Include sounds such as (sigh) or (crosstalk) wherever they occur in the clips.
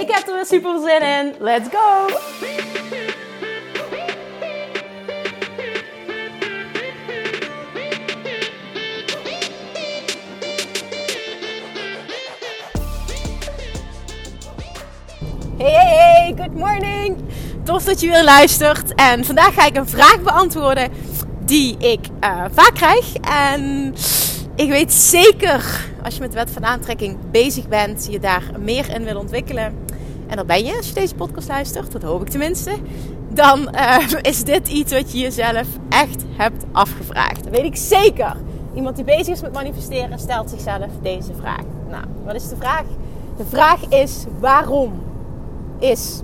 Ik heb er weer super zin in. Let's go! Hey, hey, hey, good morning! Tof dat je weer luistert. En vandaag ga ik een vraag beantwoorden die ik uh, vaak krijg. En ik weet zeker, als je met de wet van aantrekking bezig bent, je daar meer in wil ontwikkelen. En dat ben je als je deze podcast luistert, dat hoop ik tenminste. Dan uh, (laughs) is dit iets wat je jezelf echt hebt afgevraagd. Dat weet ik zeker. Iemand die bezig is met manifesteren stelt zichzelf deze vraag. Nou, wat is de vraag? De vraag is waarom is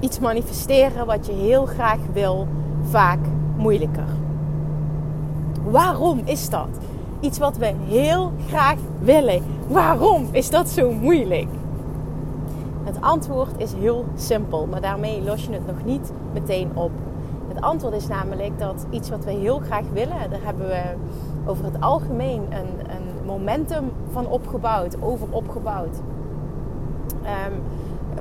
iets manifesteren wat je heel graag wil vaak moeilijker? Waarom is dat? Iets wat we heel graag willen. Waarom is dat zo moeilijk? Het antwoord is heel simpel, maar daarmee los je het nog niet meteen op. Het antwoord is namelijk dat iets wat we heel graag willen, daar hebben we over het algemeen een, een momentum van opgebouwd, over opgebouwd. Um,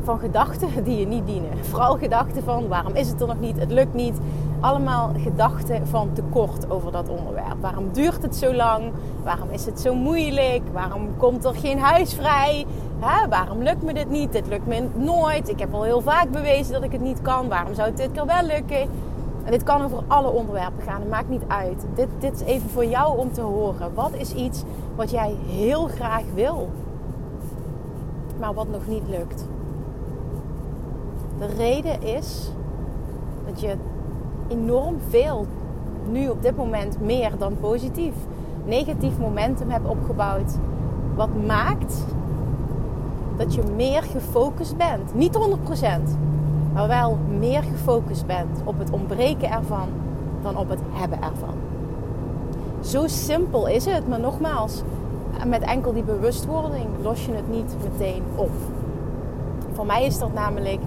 van gedachten (laughs) die je niet dienen. Vooral gedachten van waarom is het er nog niet, het lukt niet. Allemaal gedachten van tekort over dat onderwerp. Waarom duurt het zo lang? Waarom is het zo moeilijk? Waarom komt er geen huis vrij? Hè? Waarom lukt me dit niet? Dit lukt me nooit. Ik heb al heel vaak bewezen dat ik het niet kan. Waarom zou het dit keer wel lukken? En dit kan over alle onderwerpen gaan. Het maakt niet uit. Dit, dit is even voor jou om te horen. Wat is iets wat jij heel graag wil, maar wat nog niet lukt? De reden is dat je enorm veel, nu op dit moment meer dan positief, negatief momentum hebt opgebouwd. Wat maakt dat je meer gefocust bent. Niet 100%, maar wel meer gefocust bent op het ontbreken ervan dan op het hebben ervan. Zo simpel is het, maar nogmaals, met enkel die bewustwording los je het niet meteen op. Voor mij is dat namelijk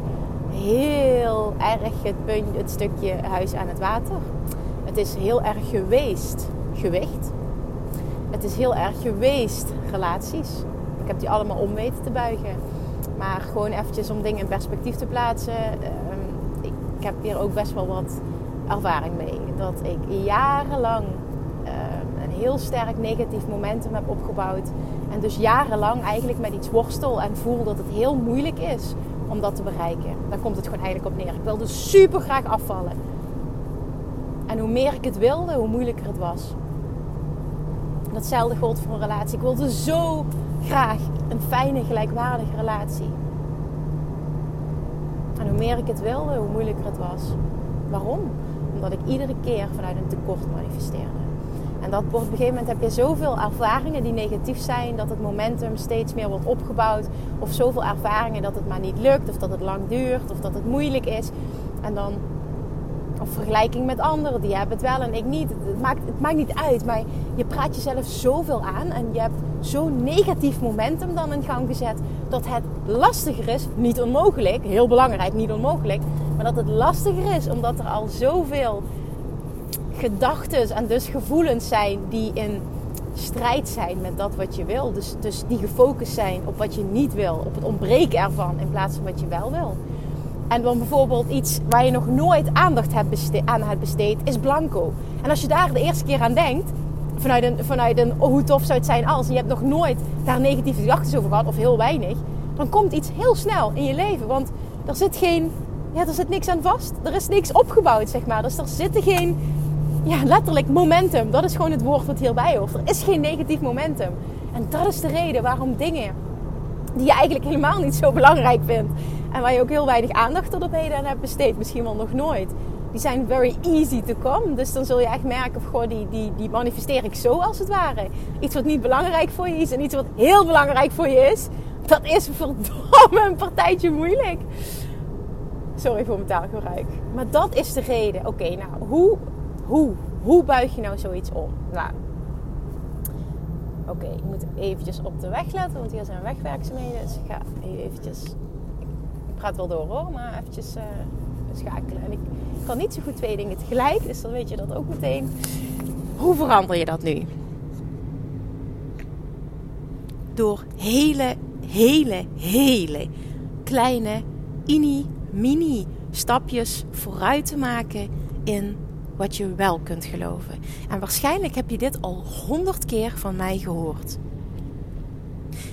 heel erg het, punt, het stukje huis aan het water. Het is heel erg geweest gewicht. Het is heel erg geweest relaties. Ik heb die allemaal om weten te buigen. Maar gewoon eventjes om dingen in perspectief te plaatsen. Ehm, ik heb hier ook best wel wat ervaring mee. Dat ik jarenlang ehm, een heel sterk negatief momentum heb opgebouwd. En dus jarenlang eigenlijk met iets worstel en voel dat het heel moeilijk is om dat te bereiken. Daar komt het gewoon eigenlijk op neer. Ik wilde super graag afvallen. En hoe meer ik het wilde, hoe moeilijker het was. Datzelfde gold voor een relatie. Ik wilde zo graag een fijne, gelijkwaardige relatie. En hoe meer ik het wilde, hoe moeilijker het was. Waarom? Omdat ik iedere keer vanuit een tekort manifesteerde. En dat op een gegeven moment heb je zoveel ervaringen die negatief zijn, dat het momentum steeds meer wordt opgebouwd. Of zoveel ervaringen dat het maar niet lukt, of dat het lang duurt, of dat het moeilijk is. En dan, of vergelijking met anderen, die hebben het wel en ik niet. Het maakt, het maakt niet uit, maar je praat jezelf zoveel aan en je hebt zo'n negatief momentum dan in gang gezet, dat het lastiger is, niet onmogelijk, heel belangrijk, niet onmogelijk, maar dat het lastiger is omdat er al zoveel gedachten en dus gevoelens zijn die in strijd zijn met dat wat je wil. Dus, dus die gefocust zijn op wat je niet wil, op het ontbreken ervan in plaats van wat je wel wil. En dan bijvoorbeeld iets waar je nog nooit aandacht aan hebt besteed, is blanco. En als je daar de eerste keer aan denkt, vanuit een, vanuit een hoe tof zou het zijn als, en je hebt nog nooit daar negatieve gedachten over gehad, of heel weinig, dan komt iets heel snel in je leven. Want er zit geen, ja, er zit niks aan vast. Er is niks opgebouwd, zeg maar. Dus er zitten geen ja, letterlijk momentum. Dat is gewoon het woord wat hierbij hoort. Er is geen negatief momentum. En dat is de reden waarom dingen die je eigenlijk helemaal niet zo belangrijk vindt. En waar je ook heel weinig aandacht tot op heden aan hebt besteed. Misschien wel nog nooit. Die zijn very easy to come. Dus dan zul je echt merken, of die, die, die manifesteer ik zo als het ware. Iets wat niet belangrijk voor je is en iets wat heel belangrijk voor je is. Dat is verdomme me een partijtje moeilijk. Sorry voor mijn taalgebruik. Maar dat is de reden. Oké, nou, hoe, hoe, hoe buig je nou zoiets om? Nou, oké, ik moet eventjes op de weg letten, want hier zijn wegwerkzaamheden. Dus ik ga eventjes, praat wel door hoor, maar eventjes uh, schakelen. En ik kan niet zo goed twee dingen tegelijk, dus dan weet je dat ook meteen. Hoe verander je dat nu? Door hele, hele, hele kleine, ini, mini stapjes vooruit te maken in wat je wel kunt geloven. En waarschijnlijk heb je dit al honderd keer van mij gehoord.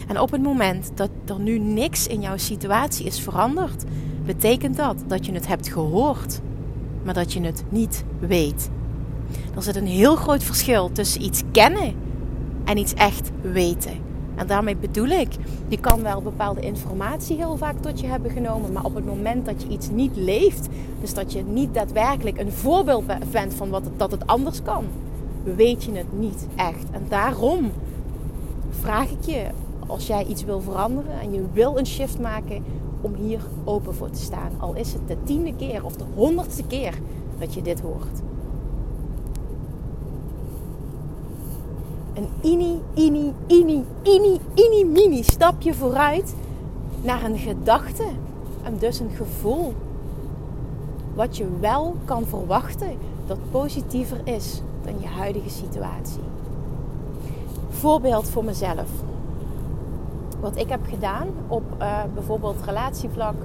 En op het moment dat er nu niks in jouw situatie is veranderd, betekent dat dat je het hebt gehoord, maar dat je het niet weet. Er zit een heel groot verschil tussen iets kennen en iets echt weten. En daarmee bedoel ik, je kan wel bepaalde informatie heel vaak tot je hebben genomen, maar op het moment dat je iets niet leeft, dus dat je niet daadwerkelijk een voorbeeld bent van wat het, dat het anders kan, weet je het niet echt. En daarom vraag ik je, als jij iets wil veranderen en je wil een shift maken, om hier open voor te staan. Al is het de tiende keer of de honderdste keer dat je dit hoort. een ini, ini, ini, ini, ini, mini stapje vooruit naar een gedachte en dus een gevoel. Wat je wel kan verwachten dat positiever is dan je huidige situatie. Voorbeeld voor mezelf. Wat ik heb gedaan op uh, bijvoorbeeld relatievlak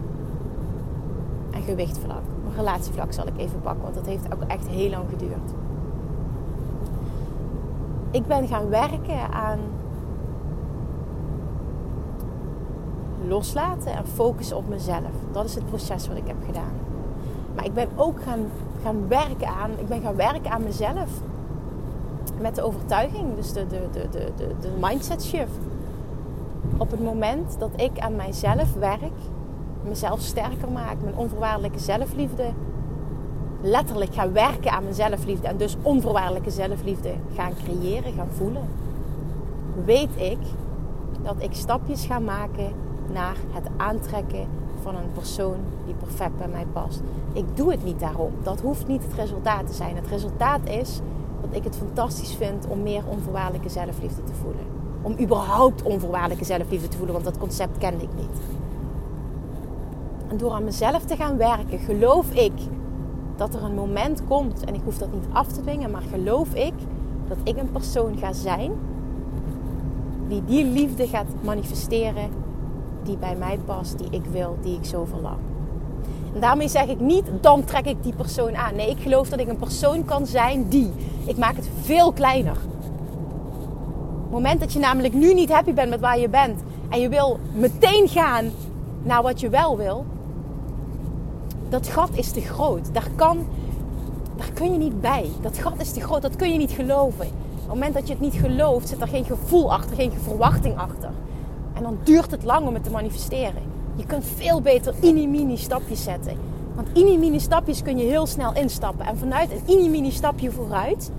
en gewichtvlak. relatievlak zal ik even pakken, want dat heeft ook echt heel lang geduurd ik ben gaan werken aan loslaten en focussen op mezelf. Dat is het proces wat ik heb gedaan. Maar ik ben ook gaan, gaan werken aan, ik ben gaan werken aan mezelf. Met de overtuiging, dus de, de, de, de, de mindset shift. Op het moment dat ik aan mijzelf werk, mezelf sterker maak, mijn onvoorwaardelijke zelfliefde letterlijk gaan werken aan mijn zelfliefde en dus onvoorwaardelijke zelfliefde gaan creëren, gaan voelen, weet ik dat ik stapjes ga maken naar het aantrekken van een persoon die perfect bij mij past. Ik doe het niet daarom. Dat hoeft niet het resultaat te zijn. Het resultaat is dat ik het fantastisch vind om meer onvoorwaardelijke zelfliefde te voelen. Om überhaupt onvoorwaardelijke zelfliefde te voelen, want dat concept kende ik niet. En door aan mezelf te gaan werken, geloof ik dat er een moment komt, en ik hoef dat niet af te dwingen, maar geloof ik dat ik een persoon ga zijn die die liefde gaat manifesteren die bij mij past, die ik wil, die ik zo verlang. En daarmee zeg ik niet, dan trek ik die persoon aan. Nee, ik geloof dat ik een persoon kan zijn die. Ik maak het veel kleiner. Het moment dat je namelijk nu niet happy bent met waar je bent en je wil meteen gaan naar wat je wel wil, dat gat is te groot. Daar, kan, daar kun je niet bij. Dat gat is te groot, dat kun je niet geloven. Op het moment dat je het niet gelooft, zit er geen gevoel achter, geen verwachting achter. En dan duurt het lang om het te manifesteren. Je kunt veel beter mini-mini stapjes zetten. Want mini-mini stapjes kun je heel snel instappen. En vanuit een mini-mini stapje vooruit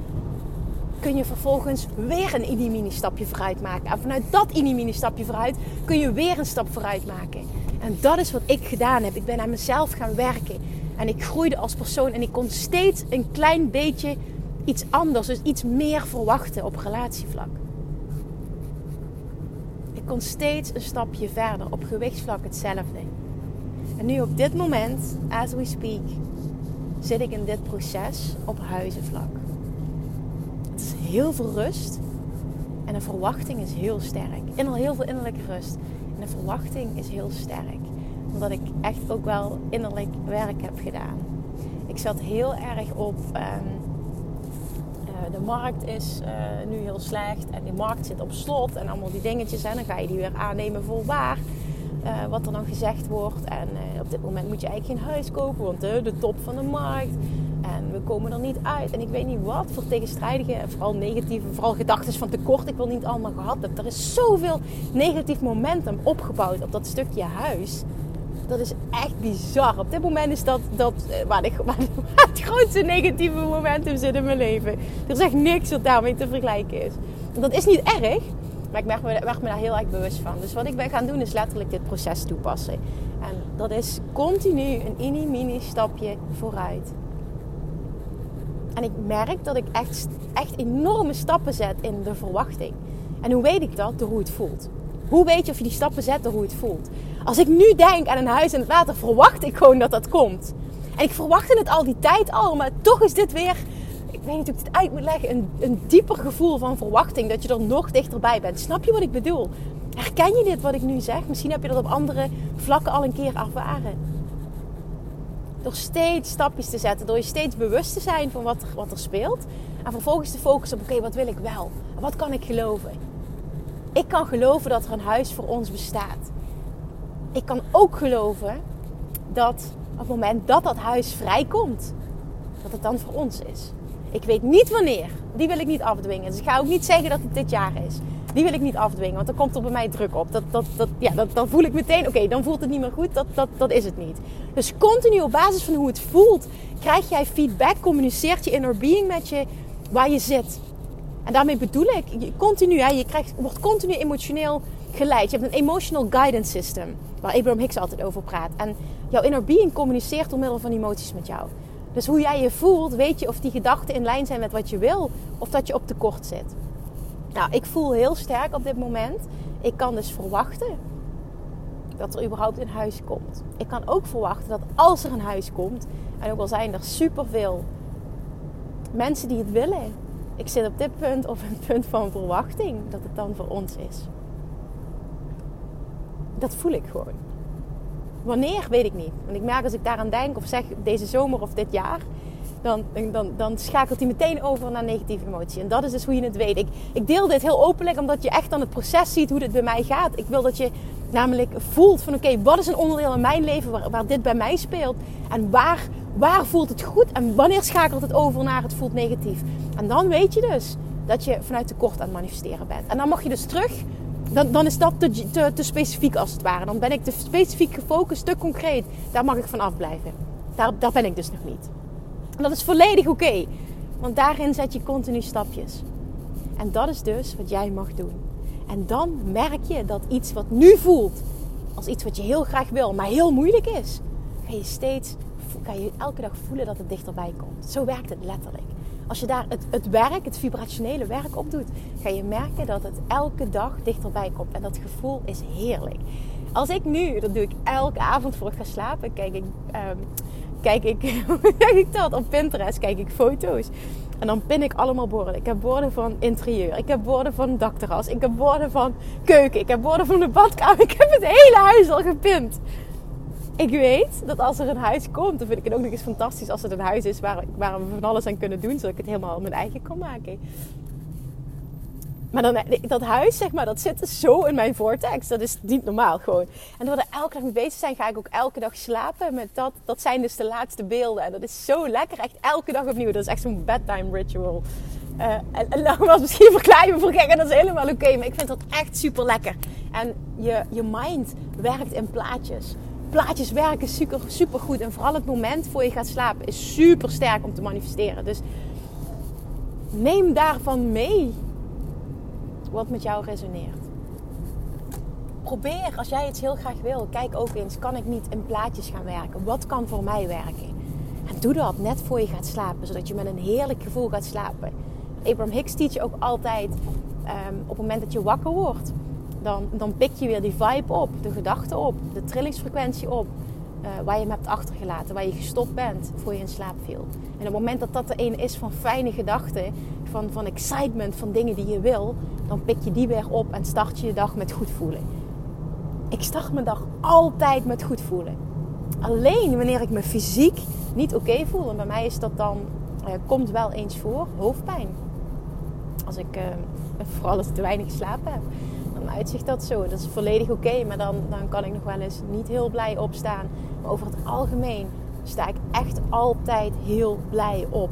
kun je vervolgens weer een mini-mini stapje vooruit maken. En vanuit dat mini-mini stapje vooruit kun je weer een stap vooruit maken. En dat is wat ik gedaan heb. Ik ben aan mezelf gaan werken. En ik groeide als persoon en ik kon steeds een klein beetje iets anders, dus iets meer verwachten op relatievlak. Ik kon steeds een stapje verder, op gewichtsvlak hetzelfde. En nu op dit moment, as we speak, zit ik in dit proces op huizenvlak. Heel veel rust en de verwachting is heel sterk. En al heel veel innerlijke rust de verwachting is heel sterk. Omdat ik echt ook wel innerlijk werk heb gedaan. Ik zat heel erg op. Ehm, eh, de markt is uh, nu heel slecht en die markt zit op slot en allemaal die dingetjes. En dan ga je die weer aannemen voor waar. Uh, wat er dan gezegd wordt. En op dit moment moet je eigenlijk geen huis kopen, want de top van de markt. En we komen er niet uit. En ik weet niet wat voor tegenstrijdige, vooral negatieve, vooral gedachten van tekort ik wil niet allemaal gehad heb. Er is zoveel negatief momentum opgebouwd op dat stukje huis. Dat is echt bizar. Op dit moment is dat, dat eh, waar, de, (laughs) het grootste negatieve momentum zit in mijn leven. Er is echt niks wat daarmee te vergelijken is. Dat is niet erg. Maar ik werd me daar heel erg bewust van. Dus wat ik ben gaan doen is letterlijk dit proces toepassen. En dat is continu een mini-mini stapje vooruit. En ik merk dat ik echt, echt enorme stappen zet in de verwachting. En hoe weet ik dat? Door hoe het voelt. Hoe weet je of je die stappen zet door hoe het voelt? Als ik nu denk aan een huis in het water, verwacht ik gewoon dat dat komt. En ik verwachtte het al die tijd al, maar toch is dit weer, ik weet niet hoe ik het uit moet leggen, een, een dieper gevoel van verwachting. Dat je er nog dichterbij bent. Snap je wat ik bedoel? Herken je dit wat ik nu zeg? Misschien heb je dat op andere vlakken al een keer ervaren. Door steeds stapjes te zetten, door je steeds bewust te zijn van wat er, wat er speelt. En vervolgens te focussen op: oké, wat wil ik wel? Wat kan ik geloven? Ik kan geloven dat er een huis voor ons bestaat. Ik kan ook geloven dat op het moment dat dat huis vrijkomt, dat het dan voor ons is. Ik weet niet wanneer. Die wil ik niet afdwingen. Dus ik ga ook niet zeggen dat het dit jaar is. Die wil ik niet afdwingen, want dan komt er bij mij druk op. Dat, dat, dat, ja, dat, dan voel ik meteen, oké, dan voelt het niet meer goed. Dat, dat, dat is het niet. Dus continu op basis van hoe het voelt, krijg jij feedback, communiceert je inner being met je waar je zit. En daarmee bedoel ik, je, continu, hè, je krijgt, wordt continu emotioneel geleid. Je hebt een emotional guidance system, waar Abraham Hicks altijd over praat. En jouw inner being communiceert door middel van emoties met jou. Dus hoe jij je voelt, weet je of die gedachten in lijn zijn met wat je wil, of dat je op tekort zit. Nou, ik voel heel sterk op dit moment. Ik kan dus verwachten dat er überhaupt een huis komt. Ik kan ook verwachten dat als er een huis komt, en ook al zijn er superveel mensen die het willen, ik zit op dit punt op een punt van verwachting dat het dan voor ons is. Dat voel ik gewoon. Wanneer weet ik niet. Want ik merk als ik daaraan denk of zeg deze zomer of dit jaar, dan, dan, dan schakelt hij meteen over naar negatieve emotie. En dat is dus hoe je het weet. Ik, deel dit heel openlijk omdat je echt dan het proces ziet hoe dit bij mij gaat. Ik wil dat je namelijk voelt van oké, wat is een onderdeel in mijn leven waar, dit bij mij speelt? En waar, waar voelt het goed en wanneer schakelt het over naar het voelt negatief? En dan weet je dus dat je vanuit tekort aan het manifesteren bent. En dan mag je dus terug dan, dan, is dat te, te, te, specifiek als het ware. Dan ben ik te specifiek gefocust, te concreet. Daar mag ik van afblijven. Daar, daar ben ik dus nog niet. En dat is volledig oké. want daarin zet je continu stapjes. En dat is dus wat jij mag doen. En dan merk je dat iets wat nu voelt als iets wat je heel graag wil, maar heel moeilijk is, ga je steeds, ga je elke dag voelen dat het dichterbij komt. Zo werkt het letterlijk. Als je daar het, het werk, het vibrationele werk op doet, ga je merken dat het elke dag dichterbij komt. En dat gevoel is heerlijk. Als ik nu, dat doe ik elke avond voor ik ga slapen, kijk ik, um, kijk ik, (laughs) kijk ik dat op Pinterest, kijk ik foto's. En dan pin ik allemaal borden. Ik heb borden van interieur. Ik heb borden van dakterras. Ik heb borden van keuken. Ik heb borden van de badkamer. (laughs) Ik heb het hele huis al gepind ik weet dat als er een huis komt, dan vind ik het ook nog eens fantastisch als het een huis is waar, waar we van alles aan kunnen doen, zodat ik het helemaal mijn eigen kan maken. Maar dan, dat huis, zeg maar, dat zit zo in mijn vortex. Dat is niet normaal gewoon. En door er elke dag mee bezig zijn, ga ik ook elke dag slapen met dat. Dat zijn dus de laatste beelden. En dat is zo lekker. Echt elke dag opnieuw. Dat is echt zo'n bedtime ritual. Uh, en, was misschien verkleinen voor gek. En dat is helemaal oké. maar ik vind dat echt super lekker. En je, je mind werkt in plaatjes plaatjes werken super, super goed. En vooral het moment voor je gaat slapen is super sterk om te manifesteren. Dus neem daarvan mee wat met jou resoneert. Probeer, als jij iets heel graag wil, kijk ook eens, kan ik niet in plaatjes gaan werken? Wat kan voor mij werken? En doe dat net voor je gaat slapen, zodat je met een heerlijk gevoel gaat slapen. Abraham Hicks teach je ook altijd um, op het moment dat je wakker wordt dan, dan pik je weer die vibe op, de gedachte op, de trillingsfrequentie op. Uh, waar je hem hebt achtergelaten, waar je gestopt bent voor je in slaap viel. En op het moment dat dat de een is van fijne gedachten, van, van excitement, van dingen die je wil, dan pik je die weer op en start je je dag met goed voelen. Ik start mijn dag altijd met goed voelen. Alleen wanneer ik me fysiek niet oké voel, en bij mij is dat dan, uh, komt wel eens voor, hoofdpijn. Als ik, uh, vooral als ik te weinig geslapen heb dan uitzicht dat zo. Dat is volledig oké, maar dan, dan kan ik nog wel eens niet heel blij opstaan. Maar over het algemeen sta ik echt altijd heel blij op.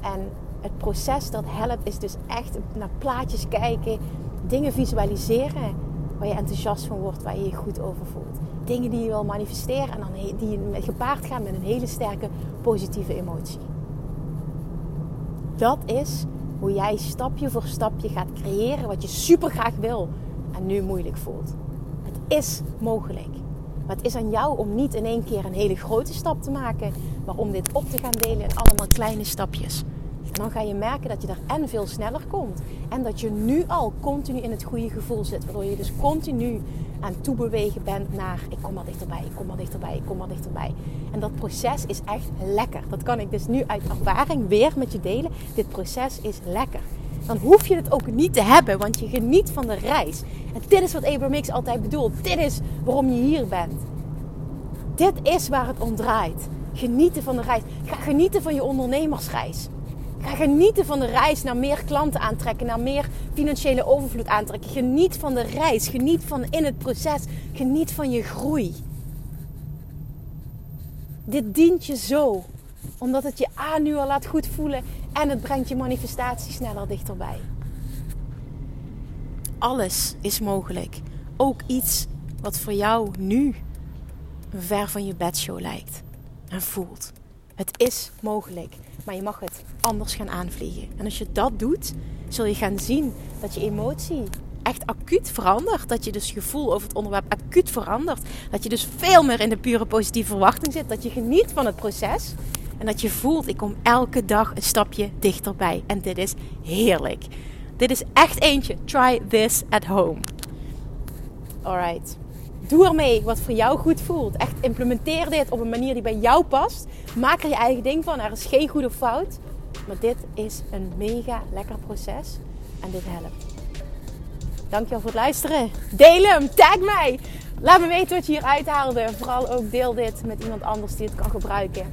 En het proces dat helpt is dus echt naar plaatjes kijken, dingen visualiseren waar je enthousiast van wordt, waar je je goed over voelt. Dingen die je wil manifesteren en dan die gepaard gaan met een hele sterke positieve emotie. Dat is hoe jij stapje voor stapje gaat creëren wat je super graag wil en nu moeilijk voelt. Het is mogelijk. Maar het is aan jou om niet in één keer een hele grote stap te maken, maar om dit op te gaan delen in allemaal kleine stapjes. Dan ga je merken dat je daar en veel sneller komt. En dat je nu al continu in het goede gevoel zit. Waardoor je dus continu aan toebewegen bent naar ik kom maar dichterbij, ik kom maar dichterbij, ik kom maar dichterbij. En dat proces is echt lekker. Dat kan ik dus nu uit ervaring weer met je delen. Dit proces is lekker. Dan hoef je het ook niet te hebben, want je geniet van de reis. En dit is wat Abraham X altijd bedoelt. Dit is waarom je hier bent. Dit is waar het om draait. Genieten van de reis. Ga genieten van je ondernemersreis. Ga genieten van de reis naar meer klanten aantrekken, naar meer financiële overvloed aantrekken. Geniet van de reis, geniet van in het proces, geniet van je groei. Dit dient je zo, omdat het je aan nu al laat goed voelen en het brengt je manifestatie sneller dichterbij. Alles is mogelijk. Ook iets wat voor jou nu ver van je bedshow lijkt en voelt. Het is mogelijk, maar je mag het anders gaan aanvliegen. En als je dat doet, zul je gaan zien dat je emotie echt acuut verandert. Dat je dus gevoel over het onderwerp acuut verandert. Dat je dus veel meer in de pure positieve verwachting zit. Dat je geniet van het proces. En dat je voelt, ik kom elke dag een stapje dichterbij. En dit is heerlijk. Dit is echt eentje. Try this at home. Alright. Doe ermee wat voor jou goed voelt. Echt implementeer dit op een manier die bij jou past. Maak er je eigen ding van. Er is geen goed of fout. Maar dit is een mega lekker proces. En dit helpt. Dankjewel voor het luisteren. Deel hem. Tag mij. Laat me weten wat je hier uithaalde. Vooral ook deel dit met iemand anders die het kan gebruiken.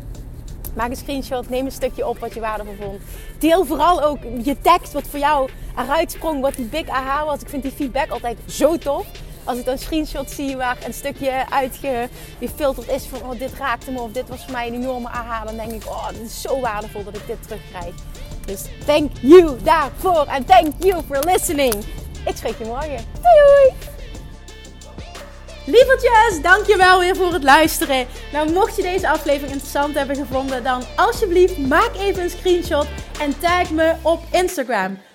Maak een screenshot. Neem een stukje op wat je waardevol vond. Deel vooral ook je tekst wat voor jou eruit sprong. Wat die big aha was. Ik vind die feedback altijd zo tof als ik dan screenshot zie waar een stukje uitgefilterd is van oh, dit raakte me of dit was voor mij een enorme aha, dan denk ik, oh, het is zo waardevol dat ik dit terugkrijg. Dus thank you daarvoor en thank you for listening. Ik spreek je morgen. Doei doei! Lievertjes, dankjewel weer voor het luisteren. Nou, mocht je deze aflevering interessant hebben gevonden, dan alsjeblieft maak even een screenshot en tag me op Instagram.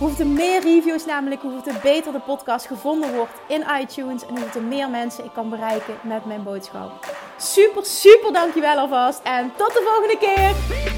Hoeveel meer reviews namelijk, hoeveel beter de podcast gevonden wordt in iTunes. En hoeveel meer mensen ik kan bereiken met mijn boodschap. Super, super dankjewel alvast. En tot de volgende keer.